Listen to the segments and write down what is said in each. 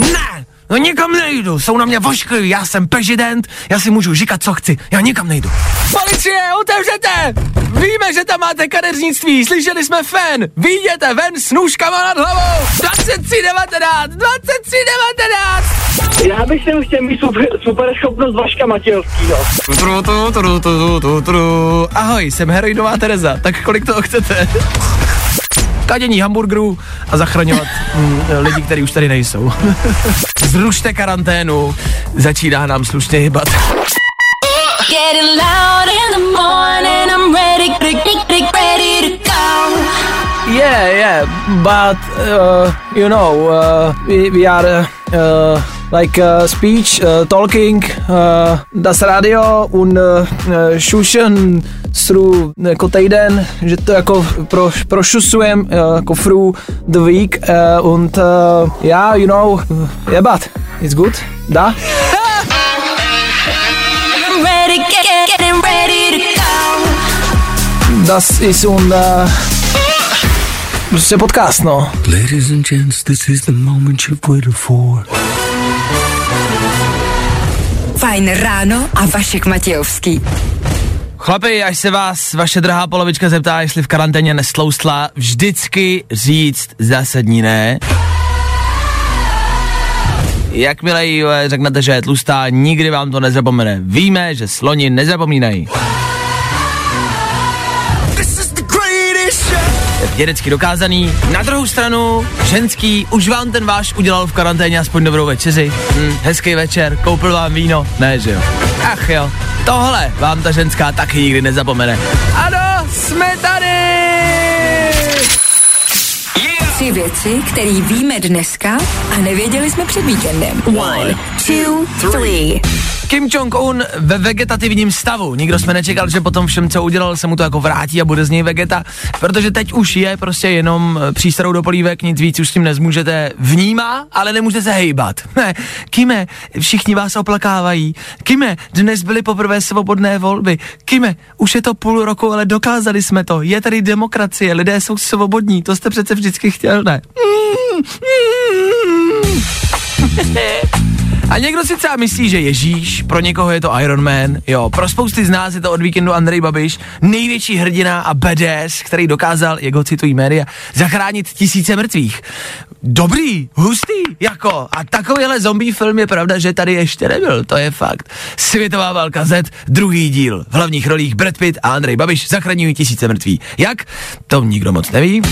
Ne! No nikam nejdu, jsou na mě voškliví, já jsem prezident, já si můžu říkat, co chci, já nikam nejdu. Policie, otevřete! Víme, že tam máte kadeřnictví, slyšeli jsme fen, vyjděte ven s nůžkama nad hlavou! 2319, 2319! Já bych sem chtěl mít super, super schopnost Vaška Matějovskýho. Tru, tru, tru, tru, tru, tru. Ahoj, jsem heroinová Tereza, tak kolik toho chcete? Kadění hamburgerů a zachraňovat mm, lidi, kteří už tady nejsou. Zrušte karanténu, začíná nám slušně hybat. Getting loud in the morning, I'm ready, ready, ready to go. Yeah, yeah, but uh, you know, uh, we, we are uh, like uh, speech, uh, talking, uh, das Radio und uh, šušen through jako týden, že to jako pro, prošusujem uh, jako through the week uh, und uh, yeah, you know, uh, yeah, but it's good, da? Ready, get, ready to go. Das ist un uh, prostě podcast, no. Ladies and gents, this is the moment you've waited for. Fajn ráno a Vašek Matějovský. Chlapi, až se vás vaše drahá polovička zeptá, jestli v karanténě nestloustla, vždycky říct zásadní ne. Jakmile jí eh, řeknete, že je tlustá, nikdy vám to nezapomene. Víme, že sloni nezapomínají. Vědecky dokázaný. Na druhou stranu, ženský, už vám ten váš udělal v karanténě aspoň dobrou večeři. Hm, hezký večer, koupil vám víno. Ne, že jo. Ach jo, tohle vám ta ženská taky nikdy nezapomene. Ano, jsme tady! Tři věci, které víme dneska a nevěděli jsme před víkendem. One, two, three. Kim Jong-un ve vegetativním stavu. Nikdo jsme nečekal, že potom všem, co udělal, se mu to jako vrátí a bude z něj vegeta, protože teď už je prostě jenom eh, přístrou do polívek, nic víc už s tím nezmůžete. Vnímá, ale nemůžete se hejbat. Ne, Kime, všichni vás oplakávají. Kime, dnes byly poprvé svobodné volby. Kime, už je to půl roku, ale dokázali jsme to. Je tady demokracie, lidé jsou svobodní, to jste přece vždycky chtěl, ne? A někdo si třeba myslí, že Ježíš, pro někoho je to Iron Man, jo, pro spousty z nás je to od víkendu Andrej Babiš, největší hrdina a badass, který dokázal, jak ho citují média, zachránit tisíce mrtvých. Dobrý, hustý, jako, a takovýhle zombie film je pravda, že tady ještě nebyl, to je fakt. Světová válka Z, druhý díl, v hlavních rolích Brad Pitt a Andrej Babiš zachraňují tisíce mrtvých. Jak? To nikdo moc neví.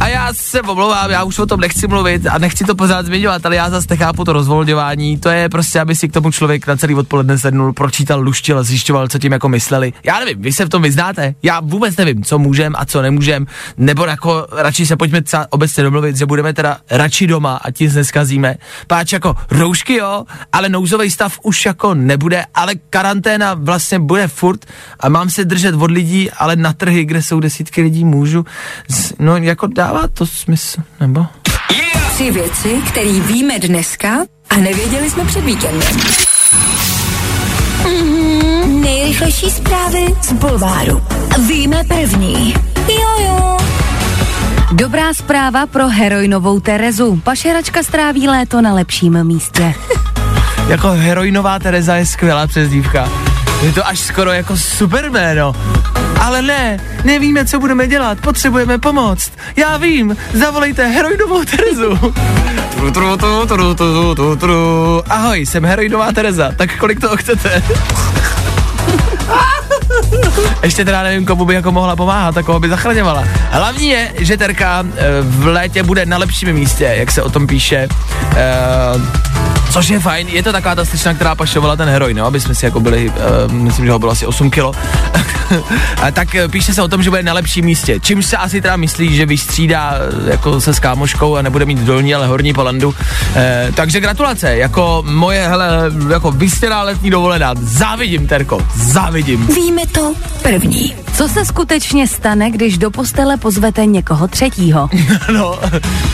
A já se omlouvám, já už o tom nechci mluvit a nechci to pořád zmiňovat, ale já zase nechápu to rozvolňování. To je prostě, aby si k tomu člověk na celý odpoledne sednul, pročítal, luštil zjišťoval, co tím jako mysleli. Já nevím, vy se v tom vyznáte. Já vůbec nevím, co můžem a co nemůžem. Nebo jako radši se pojďme třeba obecně domluvit, že budeme teda radši doma a ti neskazíme. Páč jako roušky jo, ale nouzový stav už jako nebude, ale karanténa vlastně bude furt a mám se držet od lidí, ale na trhy, kde jsou desítky lidí, můžu. No jako dává to smysl, nebo? Tři věci, které víme dneska a nevěděli jsme před víkendem. Mhm, nejrychlejší zprávy z Bulváru. Víme první. Jo, jo. Dobrá zpráva pro heroinovou Terezu. Pašeračka stráví léto na lepším místě. Jako heroinová Tereza je skvělá přezdívka. Je to až skoro jako super jméno. Ale ne, nevíme, co budeme dělat, potřebujeme pomoc. Já vím, zavolejte heroinovou Terezu. Tru, tru, tru, tru, tru, tru, tru. Ahoj, jsem heroinová Tereza, tak kolik toho chcete? Ještě teda nevím, komu by jako mohla pomáhat a koho by zachraňovala. Hlavní je, že Terka eh, v létě bude na lepším místě, jak se o tom píše. Uh, Což je fajn, je to taková ta slečna, která pašovala ten heroin, no, aby jsme si jako byli, uh, myslím, že ho bylo asi 8 kilo. a tak eh, píše se o tom, že bude na lepším místě. Čímž se asi teda myslí, že vystřídá eh, jako se s kámoškou a nebude mít dolní, ale horní polandu. Eh, takže gratulace, jako moje, hele, jako vystěná letní dovolená. Závidím, Terko, závidím. Víme to první. Co se skutečně stane, když do postele pozvete někoho třetího? No,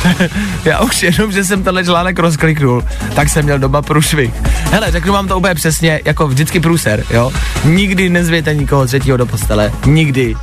já už jenom, že jsem tenhle článek rozkliknul, tak jsem měl doma průšvih. Hele, řeknu vám to úplně přesně, jako vždycky průser, jo. Nikdy nezvěte nikoho třetího do postele, nikdy.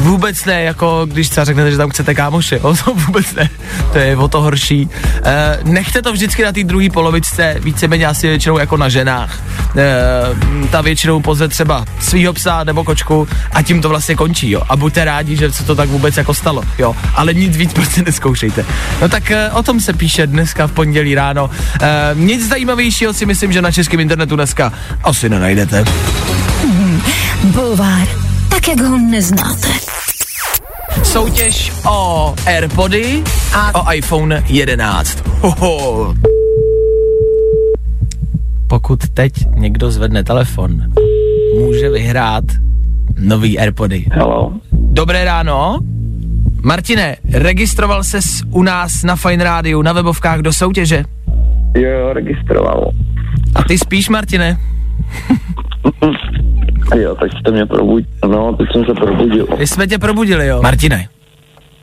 Vůbec ne, jako když třeba řeknete, že tam chcete kámoše, jo, to vůbec ne, to je o to horší. E, nechte to vždycky na té druhé polovičce, víceméně asi většinou jako na ženách. E, ta většinou pozve třeba svýho psa nebo kočku a tím to vlastně končí, jo. A buďte rádi, že se to tak vůbec jako stalo, jo. Ale nic víc prostě neskoušejte. No tak e, o tom se píše dneska v pondělí ráno. E, nic zajímavějšího si myslím, že na českém internetu dneska asi nenajdete. Bulvár, tak jak ho neznáte. Soutěž o Airpody a o iPhone 11. Hoho. Pokud teď někdo zvedne telefon, může vyhrát nový Airpody. Hello. Dobré ráno. Martine, registroval ses u nás na Fine Rádiu na webovkách do soutěže. Jo, jo, registroval. A ty spíš, Martine? Jo, tak jste mě probudil. No, teď jsem se probudil. My jsme tě probudili, jo. Martine,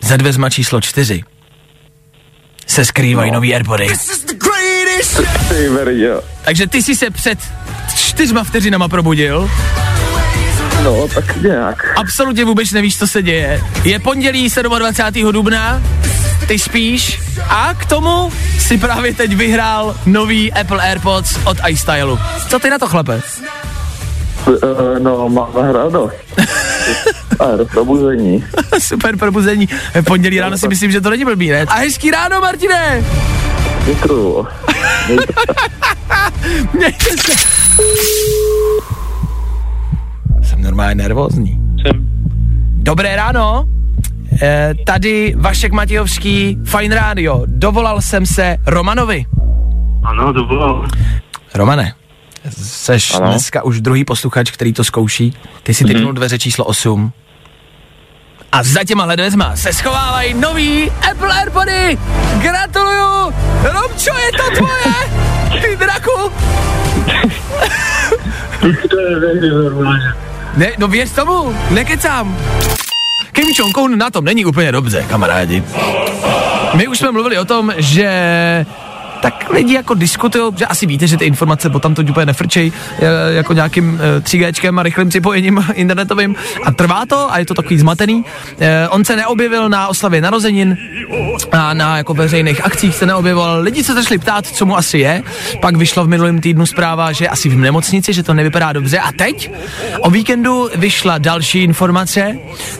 za dveřma číslo čtyři se skrývají no. nový Airpody. Takže ty jsi se před čtyřma vteřinama probudil. No, tak nějak. Absolutně vůbec nevíš, co se děje. Je pondělí 27. dubna, ty spíš a k tomu si právě teď vyhrál nový Apple AirPods od iStylu. Co ty na to, chlape? Uh, no, máme radost. A do probuzení. Super probuzení. Pondělí ráno si myslím, že to není blbý, ne? A hezký ráno, Martine! Děkuju. Mějte se. Jsem normálně nervózní. Jsem. Dobré ráno. E, tady Vašek Matějovský, Fine Radio. Dovolal jsem se Romanovi. Ano, to bylo. Romane, seš ano. Dneska už druhý posluchač, který to zkouší. Ty si typnul dveře číslo 8. A za těma dveřma se schovávají nový Apple Airpody. Gratuluju! Romčo, je to tvoje! Ty draku! To je velmi normálně. Ne, no věř tomu, nekecám. Kim Jong-un na tom není úplně dobře, kamarádi. My už jsme mluvili o tom, že tak lidi jako diskutují, že asi víte, že ty informace potom to úplně nefrčej e, jako nějakým e, 3Gčkem a rychlým připojením internetovým a trvá to a je to takový zmatený. E, on se neobjevil na oslavě narozenin a na jako veřejných akcích se neobjevil. Lidi se začali ptát, co mu asi je. Pak vyšlo v minulém týdnu zpráva, že asi v nemocnici, že to nevypadá dobře. A teď o víkendu vyšla další informace,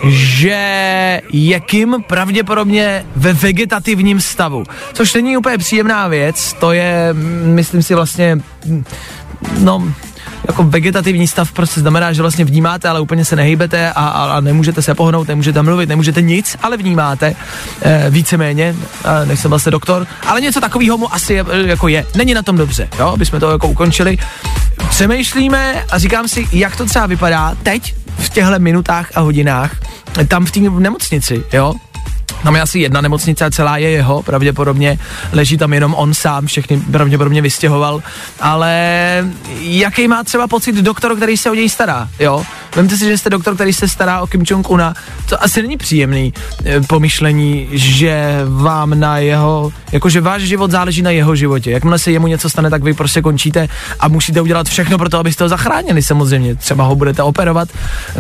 že je Kim pravděpodobně ve vegetativním stavu. Což není úplně příjemná věc, to je, myslím si vlastně, no, jako vegetativní stav prostě znamená, že vlastně vnímáte, ale úplně se nehejbete a, a, a nemůžete se pohnout, nemůžete mluvit, nemůžete nic, ale vnímáte e, víceméně, e, nejsem vlastně doktor, ale něco takového mu asi je, e, jako je. Není na tom dobře, jo, aby jsme to jako ukončili. Přemýšlíme a říkám si, jak to třeba vypadá teď v těchto minutách a hodinách tam v té nemocnici, jo, tam je asi jedna nemocnice celá je jeho, pravděpodobně leží tam jenom on sám, všechny pravděpodobně vystěhoval, ale jaký má třeba pocit doktor, který se o něj stará, jo? Vemte si, že jste doktor, který se stará o Kim Jong-una, to asi není příjemný e, pomyšlení, že vám na jeho, jakože váš život záleží na jeho životě. Jakmile se jemu něco stane, tak vy prostě končíte a musíte udělat všechno pro to, abyste ho zachránili samozřejmě. Třeba ho budete operovat,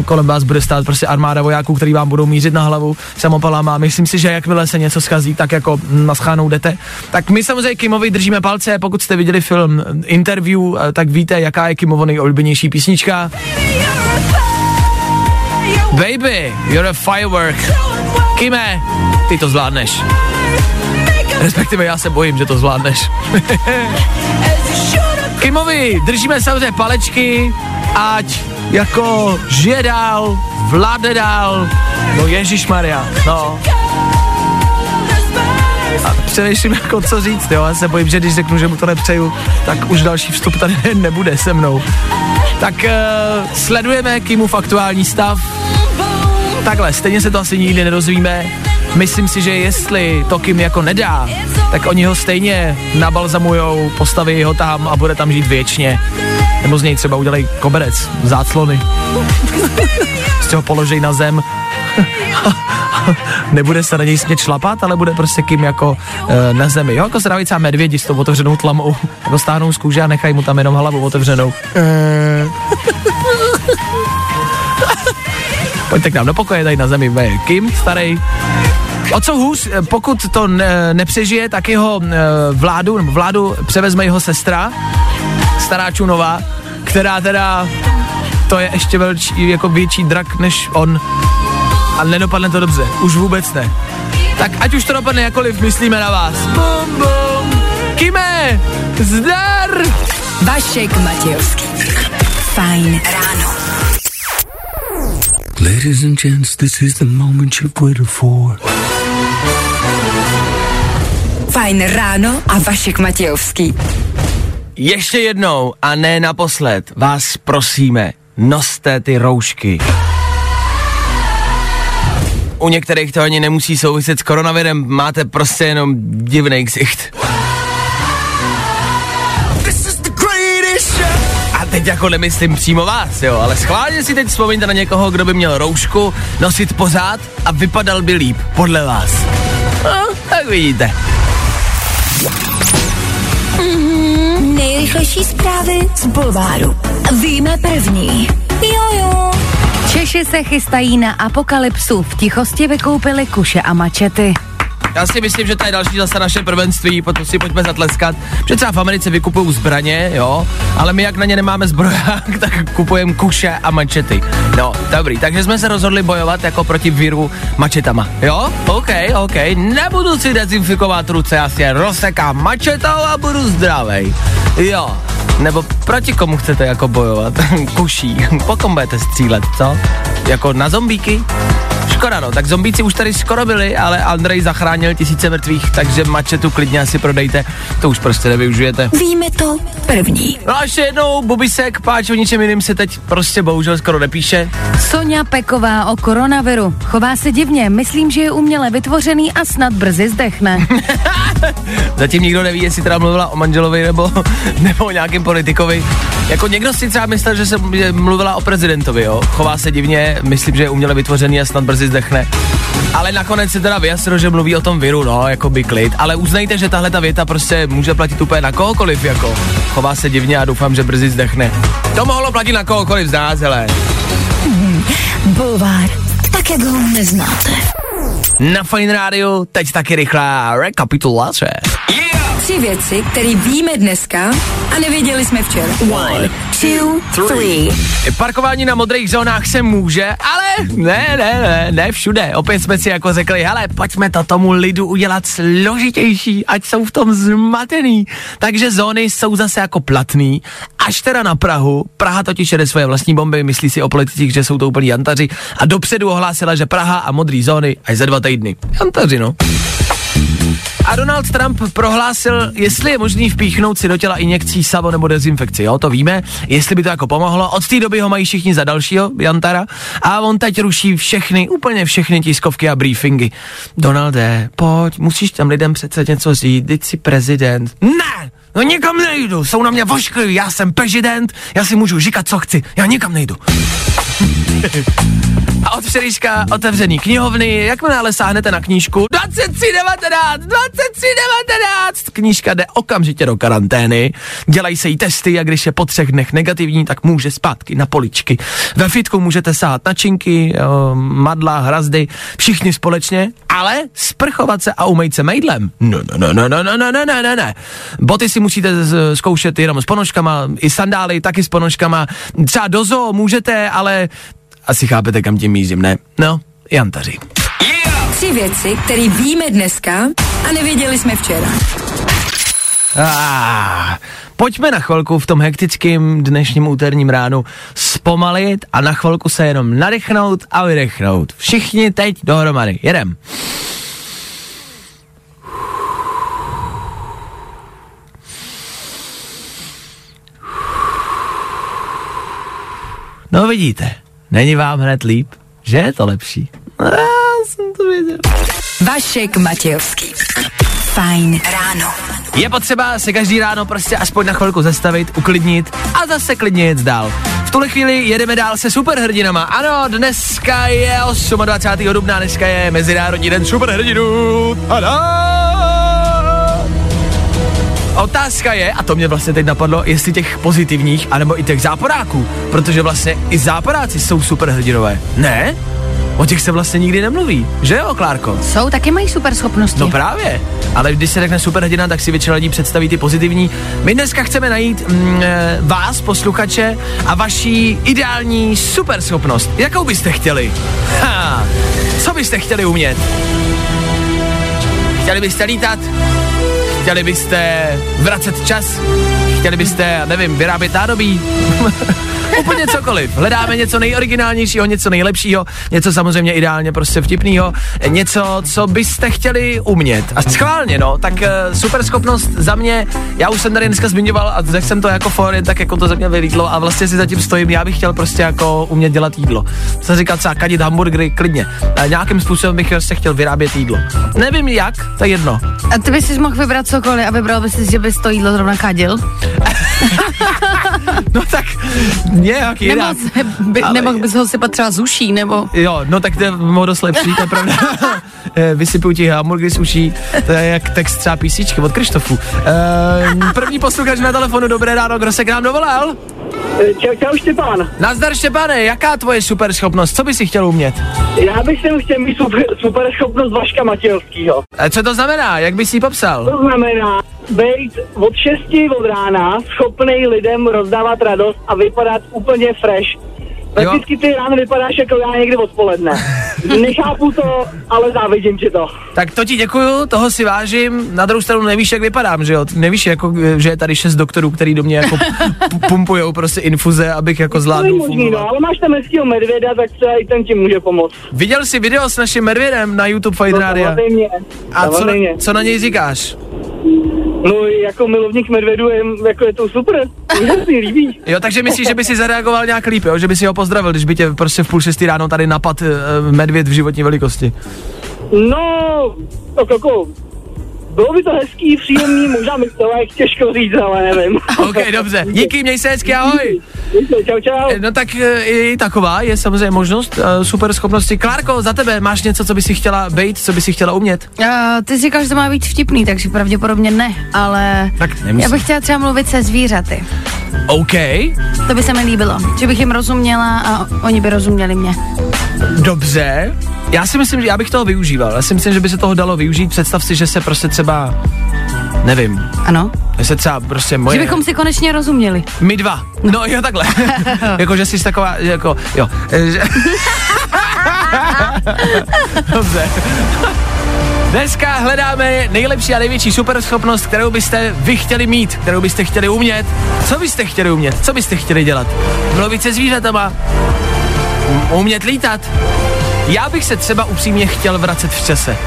kolem vás bude stát prostě armáda vojáků, který vám budou mířit na hlavu samopalama. Myslím si, že jakmile se něco skazí, tak jako na schánou jdete. Tak my samozřejmě Kimovi držíme palce, pokud jste viděli film Interview, eh, tak víte, jaká je Kimovo nejoblíbenější písnička. Baby, you're a firework. Kime, ty to zvládneš. Respektive já se bojím, že to zvládneš. Kimovi, držíme samozřejmě palečky, ať jako žije dál, vládne dál, no Ježíš Maria, no. A přemýšlím jako co říct, jo, já se bojím, že když řeknu, že mu to nepřeju, tak už další vstup tady nebude se mnou. Tak uh, sledujeme Kimův aktuální stav. Takhle, stejně se to asi nikdy nedozvíme. Myslím si, že jestli to Kim jako nedá, tak oni ho stejně nabalzamujou, postaví ho tam a bude tam žít věčně. Nebo z něj třeba udělají koberec, záclony. Z toho položej na zem. Nebude se na něj smět šlapat, ale bude prostě kým jako e, na zemi. Jo, jako se dávají třeba medvědi s tou otevřenou tlamou. Jako stáhnou z kůže a nechají mu tam jenom hlavu otevřenou. E. Pojďte k nám do pokoje, tady na zemi je Kim, starý. O co hůř, eh, pokud to ne, nepřežije, tak jeho e, vládu, vládu převezme jeho sestra, stará Čunová, která teda, to je ještě velčí, jako větší drak než on. A nedopadne to dobře, už vůbec ne. Tak ať už to dopadne jakoliv, myslíme na vás. Bum, bum. Kime, zdar! Vašek Matějovský. Fajn ráno. Ladies and gents, this is the moment you've waited for. Fajn ráno a Vašek Matějovský. Ještě jednou a ne naposled vás prosíme, noste ty roušky. U některých to ani nemusí souviset s koronavirem, máte prostě jenom divný ksicht. A teď jako nemyslím přímo vás, jo, ale schválně si teď vzpomeňte na někoho, kdo by měl roušku nosit pořád a vypadal by líp, podle vás. No, tak vidíte. Nejrychlejší zprávy z Bulváru. Víme první. Jojo. Češi se chystají na apokalypsu. V tichosti vykoupili kuše a mačety. Já si myslím, že to je další zase naše prvenství, potom si pojďme zatleskat. Protože třeba v Americe vykupují zbraně, jo, ale my jak na ně nemáme zbroják, tak kupujeme kuše a mačety. No, dobrý, takže jsme se rozhodli bojovat jako proti viru mačetama. Jo, OK, OK, nebudu si dezinfikovat ruce, já si je rozsekám mačetou a budu zdravej. Jo, nebo proti komu chcete jako bojovat? Kuší. Po kom budete střílet, co? Jako na zombíky? Škoda no, tak zombíci už tady skoro byli, ale Andrej zachránil tisíce mrtvých, takže mačetu klidně asi prodejte, to už prostě nevyužijete. Víme to první. No a ještě jednou, Bubisek, páč o ničem jiným se teď prostě bohužel skoro nepíše. Sonja Peková o koronaviru. Chová se divně, myslím, že je uměle vytvořený a snad brzy zdechne. Zatím nikdo neví, jestli teda mluvila o manželovi nebo, nebo o nějakém politikovi. Jako někdo si třeba myslel, že se mluvila o prezidentovi, jo. Chová se divně, myslím, že je uměle vytvořený a snad brzy zdechne. Ale nakonec se teda vyjasnilo, že mluví o tom viru, no, jako by klid. Ale uznejte, že tahle ta věta prostě může platit úplně na kohokoliv, jako. Chová se divně a doufám, že brzy zdechne. To mohlo platit na kohokoliv z nás, hele. Bulvár. Tak, jak ho neznáte. Na Fine Radio teď taky rychlá rekapitulace. Tři věci, které víme dneska a nevěděli jsme včera. One, two, three. Parkování na modrých zónách se může, ale ne, ne, ne, ne všude. Opět jsme si jako řekli, hele, pojďme to tomu lidu udělat složitější, ať jsou v tom zmatený. Takže zóny jsou zase jako platný, až teda na Prahu. Praha totiž jede svoje vlastní bomby, myslí si o politicích, že jsou to úplní jantaři a dopředu ohlásila, že Praha a modrý zóny až za dva týdny. Jantaři, no. A Donald Trump prohlásil, jestli je možný vpíchnout si do těla injekcí savo nebo dezinfekci, jo, to víme, jestli by to jako pomohlo. Od té doby ho mají všichni za dalšího Jantara a on teď ruší všechny, úplně všechny tiskovky a briefingy. Donalde, pojď, musíš tam lidem přece něco říct, teď si prezident. Ne! No nikam nejdu, jsou na mě voškliví, já jsem prezident, já si můžu říkat, co chci, já nikam nejdu. A od včerejška otevřený knihovny, jakmile ale sáhnete na knížku 2319, 2319, knížka jde okamžitě do karantény, dělají se jí testy a když je po třech dnech negativní, tak může zpátky na poličky. Ve fitku můžete sát na činky, jo, madla, hrazdy, všichni společně, ale sprchovat se a umýt se mejdlem. No, no, no, no, no, no, no, no, no, no. Boty si musíte z- zkoušet jenom s ponožkama, i sandály taky s ponožkama. Třeba do zoo můžete, ale asi chápete, kam tím mířím, ne? No, jantaři. Tři věci, které víme dneska a nevěděli jsme včera. Ah, pojďme na chvilku v tom hektickém dnešním úterním ránu zpomalit a na chvilku se jenom nadechnout a vydechnout. Všichni teď dohromady. Jedem. No vidíte, není vám hned líp, že je to lepší. No, já jsem to věděl. Vašek Matějovský. Fajn ráno. Je potřeba se každý ráno prostě aspoň na chvilku zastavit, uklidnit a zase klidně jet dál. V tuhle chvíli jedeme dál se superhrdinama. Ano, dneska je 28. dubna, dneska je Mezinárodní den superhrdinů. Tada! Otázka je, a to mě vlastně teď napadlo, jestli těch pozitivních, anebo i těch záporáků, protože vlastně i záporáci jsou superhrdinové. Ne? O těch se vlastně nikdy nemluví, že jo, Klárko? Jsou, taky mají super schopnosti. No právě, ale když se řekne superhrdina, tak si většina lidí představí ty pozitivní. My dneska chceme najít mm, eh, vás, posluchače, a vaší ideální superschopnost. Jakou byste chtěli? Ha, co byste chtěli umět? Chtěli byste lítat? Chtěli byste vracet čas? Chtěli byste, nevím, vyrábět nádobí? Úplně cokoliv. Hledáme něco nejoriginálnějšího, něco nejlepšího, něco samozřejmě ideálně prostě vtipného, něco, co byste chtěli umět. A schválně, no, tak uh, super schopnost za mě, já už jsem tady dneska zmiňoval a řekl jsem to jako for, jen tak jako to ze mě vylítlo a vlastně si zatím stojím, já bych chtěl prostě jako umět dělat jídlo. Co říkat třeba kadit hamburgery, klidně. A nějakým způsobem bych prostě chtěl vyrábět jídlo. Nevím jak, to je jedno. A ty bys si mohl vybrat cokoliv a vybral bys si, že bys to jídlo zrovna kadil? No tak nějak Nebo jinak. se, by, Ale- nemohl bys ho sypat třeba z uší, nebo... Jo, no tak to je moc dost lepší, to je pravda. Eh, Vysypuju ti hamburgery z uší, to je jak text třeba písničky od Krištofu. Uh, první posluchač na telefonu, dobré ráno, kdo se k nám dovolal? Čau, čau Štěpán. Nazdar Štěpane, jaká tvoje super schopnost, co by si chtěl umět? Já bych sem chtěl mít super, super schopnost Vaška Matějovskýho. Eh, Co to znamená, jak bys ji popsal? To znamená být od 6 od rána schopný lidem rozdávat radost a vypadat úplně fresh. Vždycky ty ráno vypadáš jako já někdy odpoledne. Nechápu to, ale závidím ti to. Tak to ti děkuju, toho si vážím, na druhou stranu nevíš, jak vypadám, že jo? Nevíš, jako, že je tady šest doktorů, který do mě jako pumpujou prostě infuze, abych jako zvládnul možný, no, fungovat. ale máš tam hezkýho medvěda, tak třeba i ten ti může pomoct. Viděl jsi video s naším medvědem na YouTube Fight No, Radio? A co na, co na něj říkáš? No jako milovník medvědu je, jako je to super. Úžasný, líbí. Jo, takže myslíš, že by si zareagoval nějak líp, jo? že by si ho pozdravil, když by tě prostě v půl šestý ráno tady napad uh, medvěd v životní velikosti. No, tak jako, bylo by to hezký, příjemný, možná mi to jak těžko říct, ale nevím. OK, dobře. Díky, měj se hezky, ahoj. Díky, Čau, čau. No tak eh, i taková je samozřejmě možnost uh, super schopnosti. Klárko, za tebe máš něco, co by si chtěla být, co by si chtěla umět? Uh, ty jsi říkal, že to má být vtipný, takže pravděpodobně ne, ale Tak já bych chtěla třeba mluvit se zvířaty. OK, To by se mi líbilo, že bych jim rozuměla a oni by rozuměli mě. dobře. Já si myslím, že já bych toho využíval. Já si myslím, že by se toho dalo využít. Představ si, že se prostě třeba, nevím, Ano? že se třeba prostě moje... Že bychom si konečně rozuměli. My dva. No jo, takhle. jako, že jsi taková, že jako, jo. Dobře. Dneska hledáme nejlepší a největší superschopnost, kterou byste vy chtěli mít, kterou byste chtěli umět. Co byste chtěli umět? Co byste chtěli dělat? Mluvit se zvířatama? Umět lítat? Já bych se třeba upřímně chtěl vracet v čase.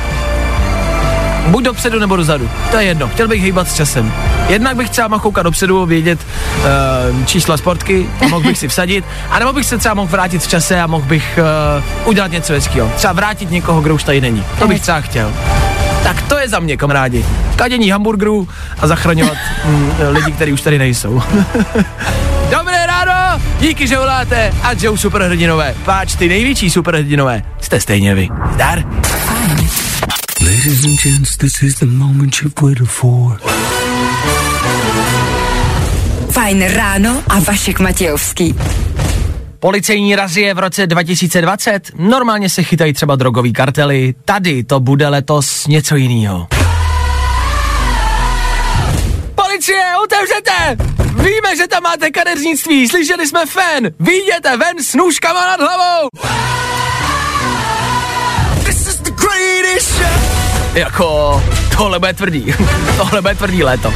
Buď dopředu nebo dozadu. To je jedno. Chtěl bych hýbat s časem. Jednak bych třeba mohl koukat dopředu, vědět uh, čísla sportky, mohl bych si vsadit, a nebo bych se třeba mohl vrátit v čase a mohl bych uh, udělat něco hezkého. Třeba vrátit někoho, kdo už tady není. To bych třeba chtěl. Tak to je za mě, kamarádi. Kadění hamburgerů a zachraňovat mm, lidi, kteří už tady nejsou. Dobré ráno, díky, že voláte a Joe superhrdinové. Páč, ty největší superhrdinové, jste stejně vy. Zdar. Ladies and gents, this is the moment you've waited for. Fajn ráno a Vašek Matějovský. Policejní razie v roce 2020? Normálně se chytají třeba drogový kartely, tady to bude letos něco jiného. Policie, otevřete! Víme, že tam máte kadeřnictví, slyšeli jsme fen! Výjděte ven s nůžkama nad hlavou! Jako, tohle bude tvrdý. tohle bude tvrdý léto.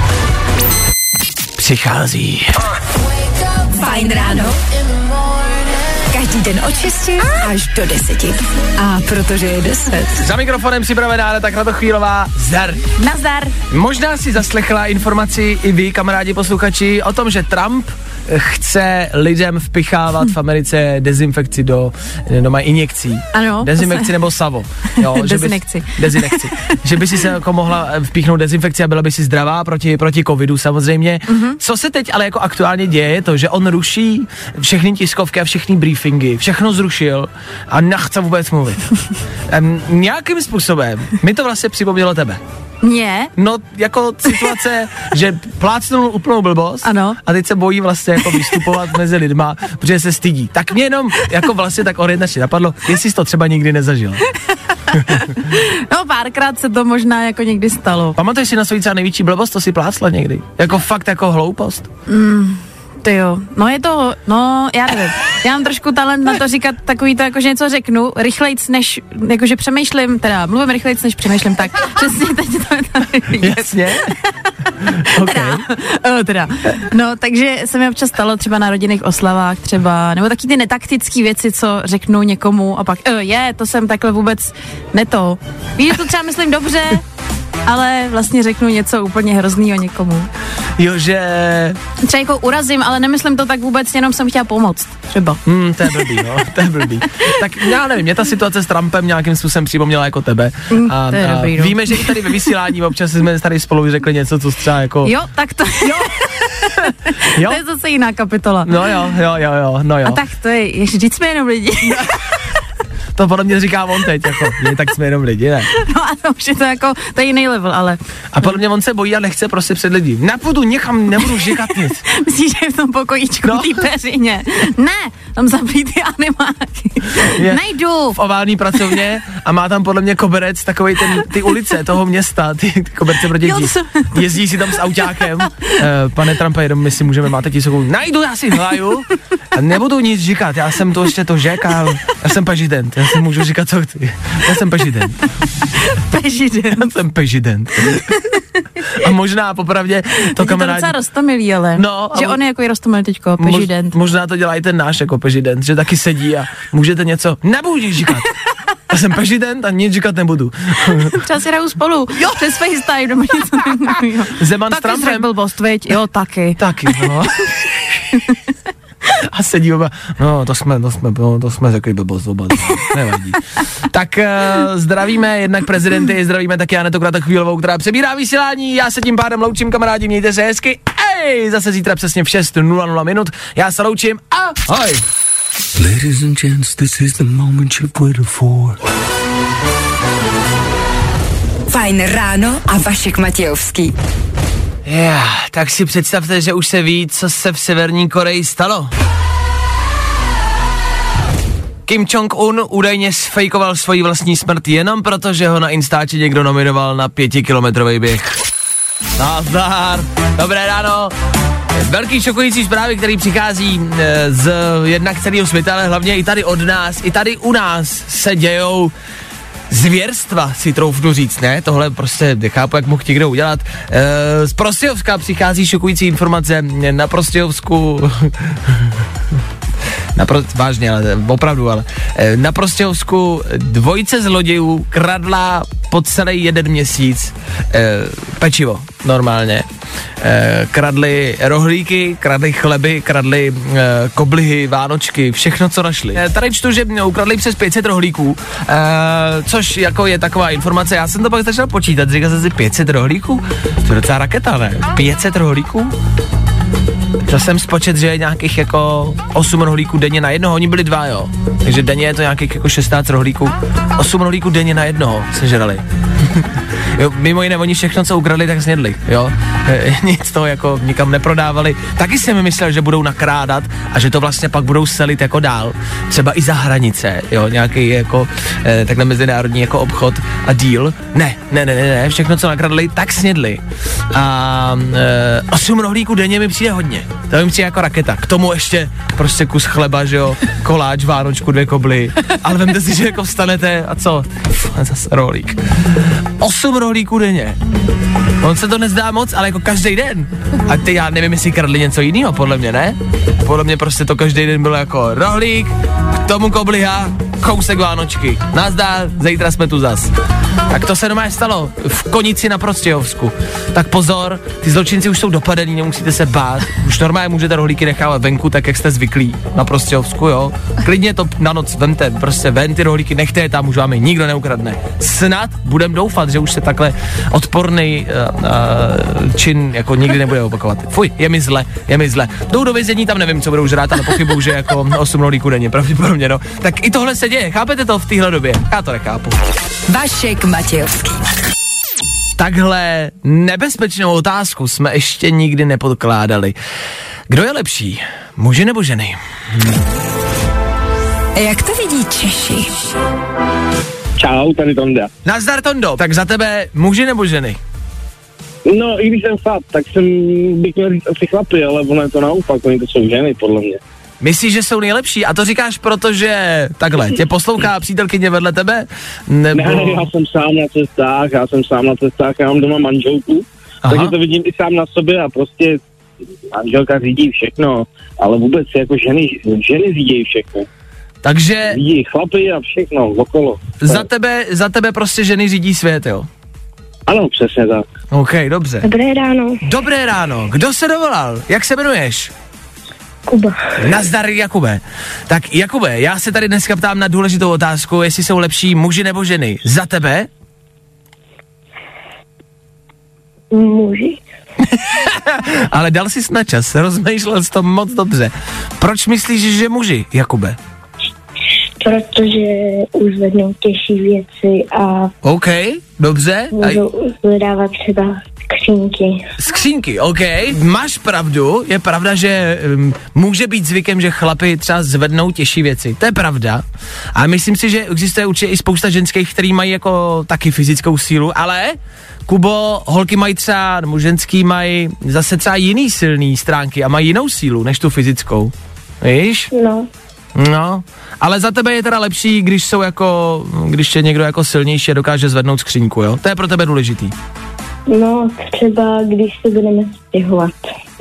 Přichází. Fajn ráno. Každý den od 6 až do 10. A protože je 10. Za mikrofonem připravená Aneta Kratochvílová, zdar. Nazdar. Možná si zaslechla informaci i vy, kamarádi posluchači, o tom, že Trump chce lidem vpichávat v Americe dezinfekci do, doma injekcí. Ano, Dezinfekci se- nebo savo. Jo, že bys- Dezinekci. Že by si se jako mohla vpíchnout dezinfekci a byla by si zdravá proti, proti covidu samozřejmě. Mhm. Mm-hmm. Co se teď ale jako aktuálně děje, je to, že on ruší všechny tiskovky a všechny briefingy, všechno zrušil a nechce vůbec mluvit. um, nějakým způsobem mi to vlastně připomnělo tebe. Mě? No, jako situace, že plácnul úplnou blbost Ano. a teď se bojí vlastně jako vystupovat mezi lidma, protože se stydí. Tak mě jenom jako vlastně tak orientačně napadlo, jestli jsi to třeba nikdy nezažil. No párkrát se to možná jako někdy stalo. Pamatuješ si na svůj největší blbost, to si plácla někdy? Jako fakt jako hloupost? Ty jo, no je to, no já nevím. Já mám trošku talent na to říkat takový to, jako že něco řeknu, rychlejc než, jakože přemýšlím, teda mluvím rychlejc než přemýšlím, tak přesně teď to je tady. Jasně. okay. O, teda. No, takže se mi občas stalo třeba na rodinných oslavách třeba, nebo taky ty netaktické věci, co řeknu někomu a pak, uh, je, to jsem takhle vůbec neto. Víš, že to třeba myslím dobře, ale vlastně řeknu něco úplně hroznýho někomu. Jo, že... Třeba jako urazím, ale nemyslím to tak vůbec, jenom jsem chtěla pomoct. Třeba. Hmm, to je blbý, no, to je blbý. Tak já nevím, mě ta situace s Trumpem nějakým způsobem připomněla jako tebe. Mm, to je dobrý, no. víme, že i tady ve vysílání občas jsme tady spolu řekli něco, co třeba jako... Jo, tak to, jo. jo? to je zase jiná kapitola. No jo, jo, jo, jo, no jo. A tak to je, ještě vždyť jsme jenom lidi. To podle mě říká on teď, jako, je, tak jsme jenom lidi, ne? No ano, už je to jako, to je jiný level, ale A podle mě on se bojí a nechce prostě před lidi. Nepůjdu někam, nebudu říkat nic. myslíš, že je v tom pokojíčku, No. té peřině? Ne, tam zaplý ty animáky. Je. Najdu. v oválný pracovně a má tam podle mě koberec, takový ten, ty ulice toho města, ty, ty koberce pro děti. Jo, to jsem- Jezdí si tam s autákem. Uh, pane Trumpe, jenom my si můžeme, máte tisícovou. Najdu, já si hlaju a nebudu nic říkat, já jsem to ještě to řek a já jsem prezident, já si můžu říkat, co chci. Já jsem prezident, Pežiden. já jsem prezident. A možná popravdě to Je to kamarádi... docela rostomilý, ale. No, že on je jako i rostomilý teďko, Mož- pežident. možná to dělá i ten náš jako prezident, že taky sedí a můžete něco, nebudu říkat. Já jsem prezident a nic říkat nebudu. Třeba si hrajou spolu. Jo. Přes FaceTime nebo něco takového. Zeman s Taky jsi Trumpem. řekl blbost, veď? Jo, taky. Taky, no. A sedí oba, no to jsme, to jsme, no, to jsme řekli blbost oba, dva. nevadí. Tak uh, zdravíme jednak prezidenty, zdravíme taky Anetu Kratochvílovou, která přebírá vysílání, já se tím pádem loučím kamarádi, mějte se hezky, ej, zase zítra přesně v 6.00 minut, já se loučím a ahoj. Ladies and gents, this is the moment you've waited for. Fajn ráno a Vašek Matějovský. Yeah, tak si představte, že už se ví, co se v Severní Koreji stalo. Kim Jong-un údajně sfejkoval svoji vlastní smrt jenom proto, že ho na Instači někdo nominoval na pětikilometrový běh. Nazdar, dobré ráno. Velký šokující zprávy, který přichází e, z jednak celého světa, ale hlavně i tady od nás, i tady u nás se dějou zvěrstva, si troufnu říct, ne? Tohle prostě nechápu, jak mohl někdo udělat. E, z Prostějovska přichází šokující informace. Na Prostějovsku... Na pro, vážně, ale opravdu, ale e, na Prostějovsku dvojice zlodějů kradla po celý jeden měsíc e, pečivo, normálně. E, kradli rohlíky, kradli chleby, kradli e, koblihy, vánočky, všechno, co našli. E, tady čtu, že ukradli přes 500 rohlíků, e, což jako je taková informace, já jsem to pak začal počítat, říkal jsem si 500 rohlíků? To je docela raketa, ne? 500 rohlíků? To jsem spočet, že je nějakých jako 8 rohlíků denně na jednoho, oni byli dva, jo. Takže denně je to nějakých jako 16 rohlíků. 8 rohlíků denně na jednoho sežrali. jo, mimo jiné, oni všechno, co ukradli, tak snědli, jo. Nic toho jako nikam neprodávali. Taky jsem myslel, že budou nakrádat a že to vlastně pak budou selit jako dál. Třeba i za hranice, jo, nějaký jako e, takhle mezinárodní jako obchod a deal. Ne, ne, ne, ne, ne, všechno, co nakradli, tak snědli. A e, 8 rohlíků denně mi přijde hodně. To přijde jako raketa. K tomu ještě prostě kus chleba, že jo, koláč, vánočku, dvě kobly. Ale vemte si, že jako vstanete a co? Pff, zase rohlík. 8 rohlíků denně. On se to nezdá moc, ale jako každý den. A ty já nevím, jestli kradli něco jiného, podle mě ne. Podle mě prostě to každý den bylo jako rohlík, k tomu kobliha, kousek vánočky. Nazdar, zítra jsme tu zas. Tak to se doma stalo v Konici na Prostějovsku. Tak pozor, ty zločinci už jsou dopadení, nemusíte se bát. Už normálně můžete rohlíky nechávat venku, tak jak jste zvyklí na Prostějovsku, jo. Klidně to na noc vemte, prostě ven ty rohlíky, nechte je tam, už vám je nikdo neukradne. Snad budem doufat, že už se takhle odporný uh, uh, čin jako nikdy nebude opakovat. Fuj, je mi zle, je mi zle. Jdou do vězení, tam nevím, co budou žrát, ale pochybuju, že jako 8 rohlíků denně, pravděpodobně, no. Tak i tohle se děje, chápete to v téhle době? Já to nechápu. Vašek Matějovský. Takhle nebezpečnou otázku jsme ještě nikdy nepodkládali. Kdo je lepší, muži nebo ženy? Jak to vidí Češi? Čau, tady Tonda. Nazdar Tondo, tak za tebe muži nebo ženy? No, i když jsem chlap, tak jsem bych měl říct asi chlapy, ale ono je to naopak, oni to jsou ženy, podle mě. Myslíš, že jsou nejlepší? A to říkáš proto, že takhle, tě poslouchá přítelkyně vedle tebe? Nebo... Ne, já jsem sám na cestách, já jsem sám na cestách, já mám doma manželku, Aha. takže to vidím i sám na sobě a prostě manželka řídí všechno, ale vůbec jako ženy, ženy řídí všechno. Takže Řídí chlapy a všechno okolo. za tebe, za tebe prostě ženy řídí svět, jo? Ano, přesně tak. OK, dobře. Dobré ráno, Dobré ráno, kdo se dovolal? Jak se jmenuješ? Kuba. Nazdar Jakube. Tak Jakube, já se tady dneska ptám na důležitou otázku, jestli jsou lepší muži nebo ženy. Za tebe? Muži? Ale dal jsi na čas, rozmýšlel jsi to moc dobře. Proč myslíš, že muži, Jakube? Protože uzvednou těžší věci a OK, dobře. A můžou zvedávat třeba skřínky. skřínky, OK. Máš pravdu, je pravda, že um, může být zvykem, že chlapi třeba zvednou těžší věci. To je pravda. A myslím si, že existuje určitě i spousta ženských, který mají jako taky fyzickou sílu, ale Kubo, holky mají třeba, nebo ženský mají zase třeba jiný silný stránky a mají jinou sílu než tu fyzickou. Víš? No, No, ale za tebe je teda lepší, když jsou jako, když je někdo jako silnější a dokáže zvednout skřínku, jo? To je pro tebe důležitý. No třeba když se budeme stěhovat.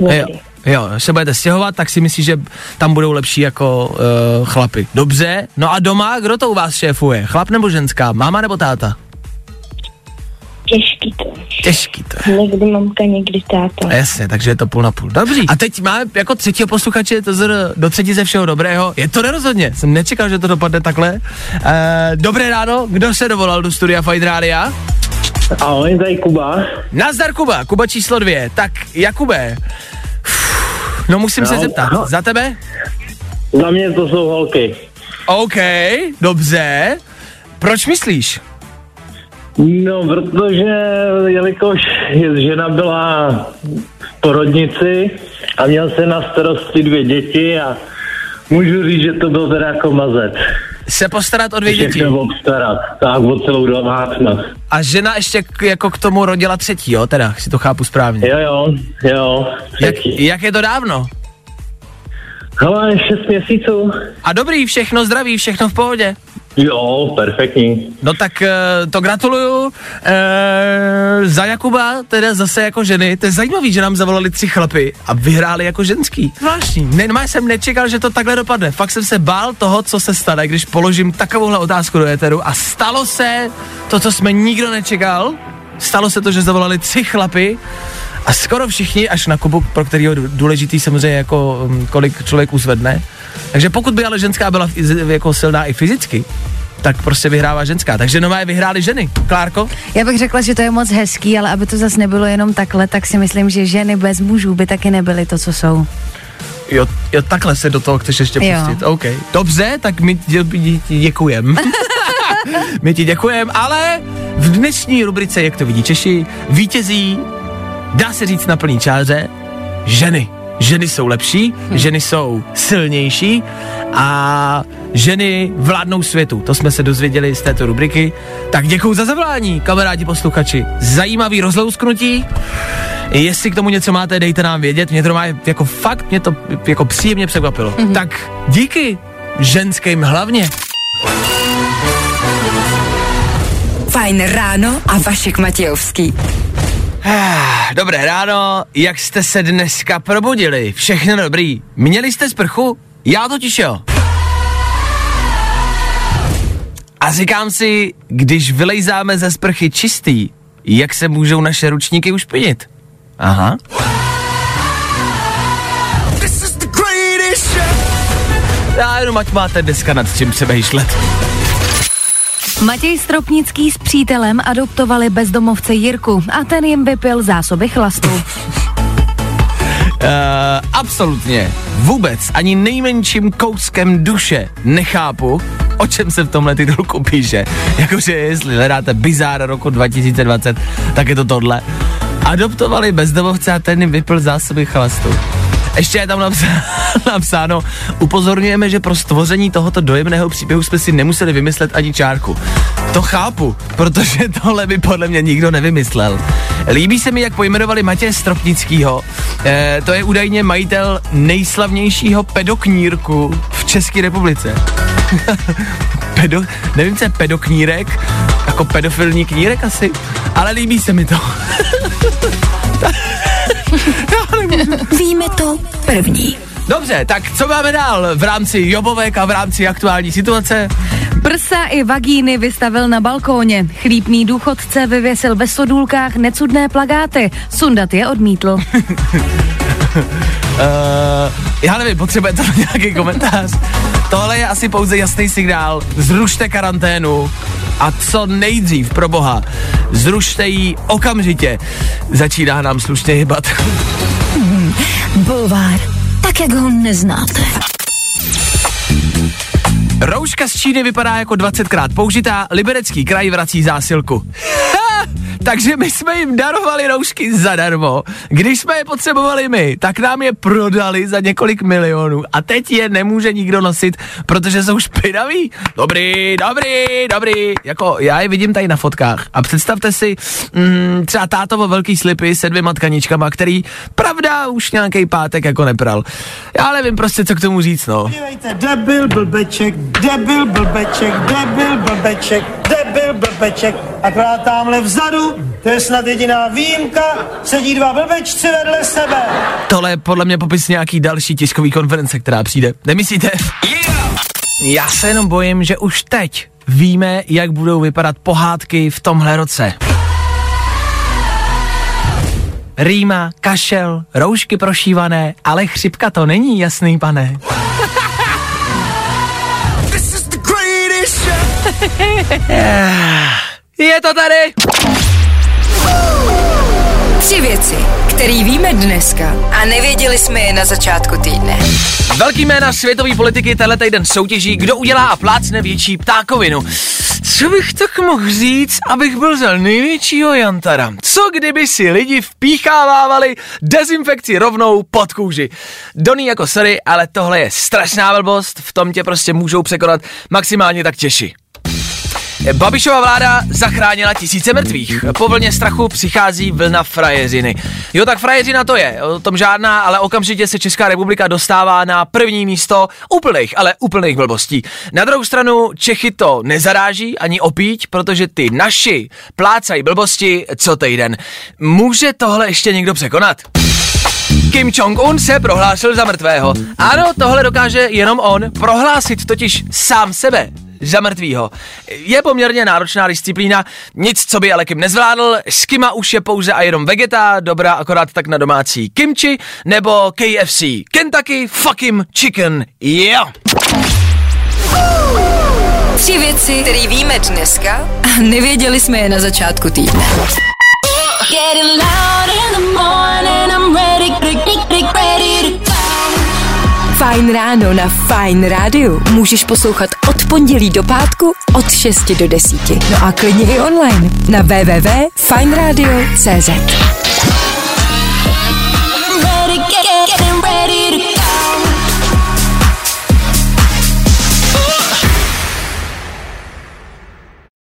Jo, jo, se budete stěhovat, tak si myslíš, že tam budou lepší jako uh, chlapy. Dobře, no a doma, kdo to u vás šéfuje? Chlap nebo ženská? Máma nebo táta? Těžký to. Těžký to. Někdy mamka, někdy táta. Jasně, takže je to půl na půl. Dobří. A teď máme jako třetího posluchače, to zr, do třetí ze všeho dobrého. Je to nerozhodně, jsem nečekal, že to dopadne takhle. Uh, dobré ráno, kdo se dovolal do studia Fight Rádia? Ahoj, tady Kuba. Nazdar Kuba, Kuba číslo dvě. Tak Jakube, uf, no musím se No, zeptat, no. za tebe? Za mě to jsou holky. OK, dobře. Proč myslíš? No, protože jelikož žena byla v porodnici a měl se na starosti dvě děti a můžu říct, že to byl teda jako mazet. Se postarat o dvě děti. Všechno obstarat, tak o celou domácnost. A žena ještě k, jako k tomu rodila třetí, jo, teda, si to chápu správně. Jo, jo, jo. Jak, třetí. jak je to dávno? Hele, šest měsíců. A dobrý, všechno zdraví, všechno v pohodě. Jo, perfektní. No tak uh, to gratuluju. Uh, za Jakuba, teda zase jako ženy, to je zajímavý, že nám zavolali tři chlapy a vyhráli jako ženský. Zvláštní. Ne, no, já jsem nečekal, že to takhle dopadne. Fakt jsem se bál toho, co se stane, když položím takovouhle otázku do éteru a stalo se to, co jsme nikdo nečekal. Stalo se to, že zavolali tři chlapy a skoro všichni, až na Kubu, pro kterého důležitý samozřejmě jako um, kolik člověk uzvedne. Takže pokud by ale ženská byla jako silná i fyzicky, tak prostě vyhrává ženská. Takže nové vyhrály ženy. Klárko? Já bych řekla, že to je moc hezký, ale aby to zase nebylo jenom takhle, tak si myslím, že ženy bez mužů by taky nebyly to, co jsou. Jo, jo takhle se do toho chceš ještě Jo. pustit. OK. Dobře, tak my ti děkujem. my ti děkujem, ale v dnešní rubrice, jak to vidí Češi, vítězí, dá se říct na plný čáře, ženy. Ženy jsou lepší, ženy jsou silnější a ženy vládnou světu. To jsme se dozvěděli z této rubriky. Tak děkuji za zavolání, kamarádi posluchači. Zajímavý rozlousknutí. Jestli k tomu něco máte, dejte nám vědět. Mě to má jako fakt, mě to jako příjemně překvapilo. Mm-hmm. Tak díky ženským hlavně. Fajn ráno a Vašek Matějovský. Dobré ráno, jak jste se dneska probudili? Všechno dobrý. Měli jste sprchu? Já totiž jo. A říkám si, když vylejzáme ze sprchy čistý, jak se můžou naše ručníky ušpinit? Aha. Já jenom ať máte dneska nad čím přemýšlet. Matěj Stropnický s přítelem adoptovali bezdomovce Jirku a ten jim vypil zásoby chlastu. Uh, absolutně vůbec ani nejmenším kouskem duše nechápu, o čem se v tomhle titulku píše. Jakože jestli hledáte bizár roku 2020, tak je to tohle. Adoptovali bezdomovce a ten jim vypil zásoby chlastu. Ještě je tam napsáno, napsáno, upozorňujeme, že pro stvoření tohoto dojemného příběhu jsme si nemuseli vymyslet ani čárku. To chápu, protože tohle by podle mě nikdo nevymyslel. Líbí se mi, jak pojmenovali Matěje Stropnickýho. E, to je údajně majitel nejslavnějšího pedoknírku v České republice. Pedo, nevím, co je pedoknírek, jako pedofilní knírek asi, ale líbí se mi to. Víme to první. Dobře, tak co máme dál v rámci Jobovek a v rámci aktuální situace? Prsa i vagíny vystavil na balkóně. Chlípný důchodce vyvěsil ve sodůlkách necudné plagáty. Sundat je odmítl. Uh, já nevím, potřebujete to nějaký komentář? Tohle je asi pouze jasný signál. Zrušte karanténu a co nejdřív, pro boha. Zrušte ji okamžitě. Začíná nám slušně hybat. Bulvár. Tak, jak ho neznáte. Rouška z Číny vypadá jako 20krát použitá, liberecký kraj vrací zásilku. Ha! Takže my jsme jim darovali roušky zadarmo. Když jsme je potřebovali my, tak nám je prodali za několik milionů a teď je nemůže nikdo nosit, protože jsou špinaví. Dobrý, dobrý, dobrý. Jako já je vidím tady na fotkách a představte si mm, třeba tátovo velký slipy se dvěma tkaničkama, který pravda už nějaký pátek jako nepral. Já nevím prostě, co k tomu říct, no. Debil, blbeček, debil, blbeček, debil, blbeček, debil, blbeček. Akorát tamhle vzadu, to je snad jediná výjimka, sedí dva blbečci vedle sebe. Tohle je podle mě popis nějaký další tiskový konference, která přijde. Nemyslíte? Yeah! Já se jenom bojím, že už teď víme, jak budou vypadat pohádky v tomhle roce. Rýma, kašel, roušky prošívané, ale chřipka to není, jasný pane. Je to tady! Tři věci, které víme dneska a nevěděli jsme je na začátku týdne. Velký jména světové politiky tenhle týden soutěží, kdo udělá a plácne větší ptákovinu. Co bych tak mohl říct, abych byl za největšího jantara? Co kdyby si lidi vpíchávávali dezinfekci rovnou pod kůži? Doný jako sorry, ale tohle je strašná blbost, v tom tě prostě můžou překonat maximálně tak Češi. Babišova vláda zachránila tisíce mrtvých. Po vlně strachu přichází vlna frajeřiny. Jo, tak frajeřina to je, o tom žádná, ale okamžitě se Česká republika dostává na první místo úplných, ale úplných blbostí. Na druhou stranu Čechy to nezaráží ani opíť, protože ty naši plácají blbosti co týden. Může tohle ještě někdo překonat? Kim Jong-un se prohlásil za mrtvého. Ano, tohle dokáže jenom on, prohlásit totiž sám sebe za mrtvýho. Je poměrně náročná disciplína, nic, co by ale Kim nezvládl, s Kima už je pouze a jenom vegeta, dobrá akorát tak na domácí kimchi, nebo KFC, Kentucky fucking chicken, yeah! Tři věci, které víme dneska a nevěděli jsme je na začátku týdne. Getting loud in the morning, I'm ready, ready, ready go. Fajn ráno na Fajn rádiu můžeš poslouchat od pondělí do pátku od 6 do 10. No a klidně i online na www.fajnradio.cz. Ready, get, get,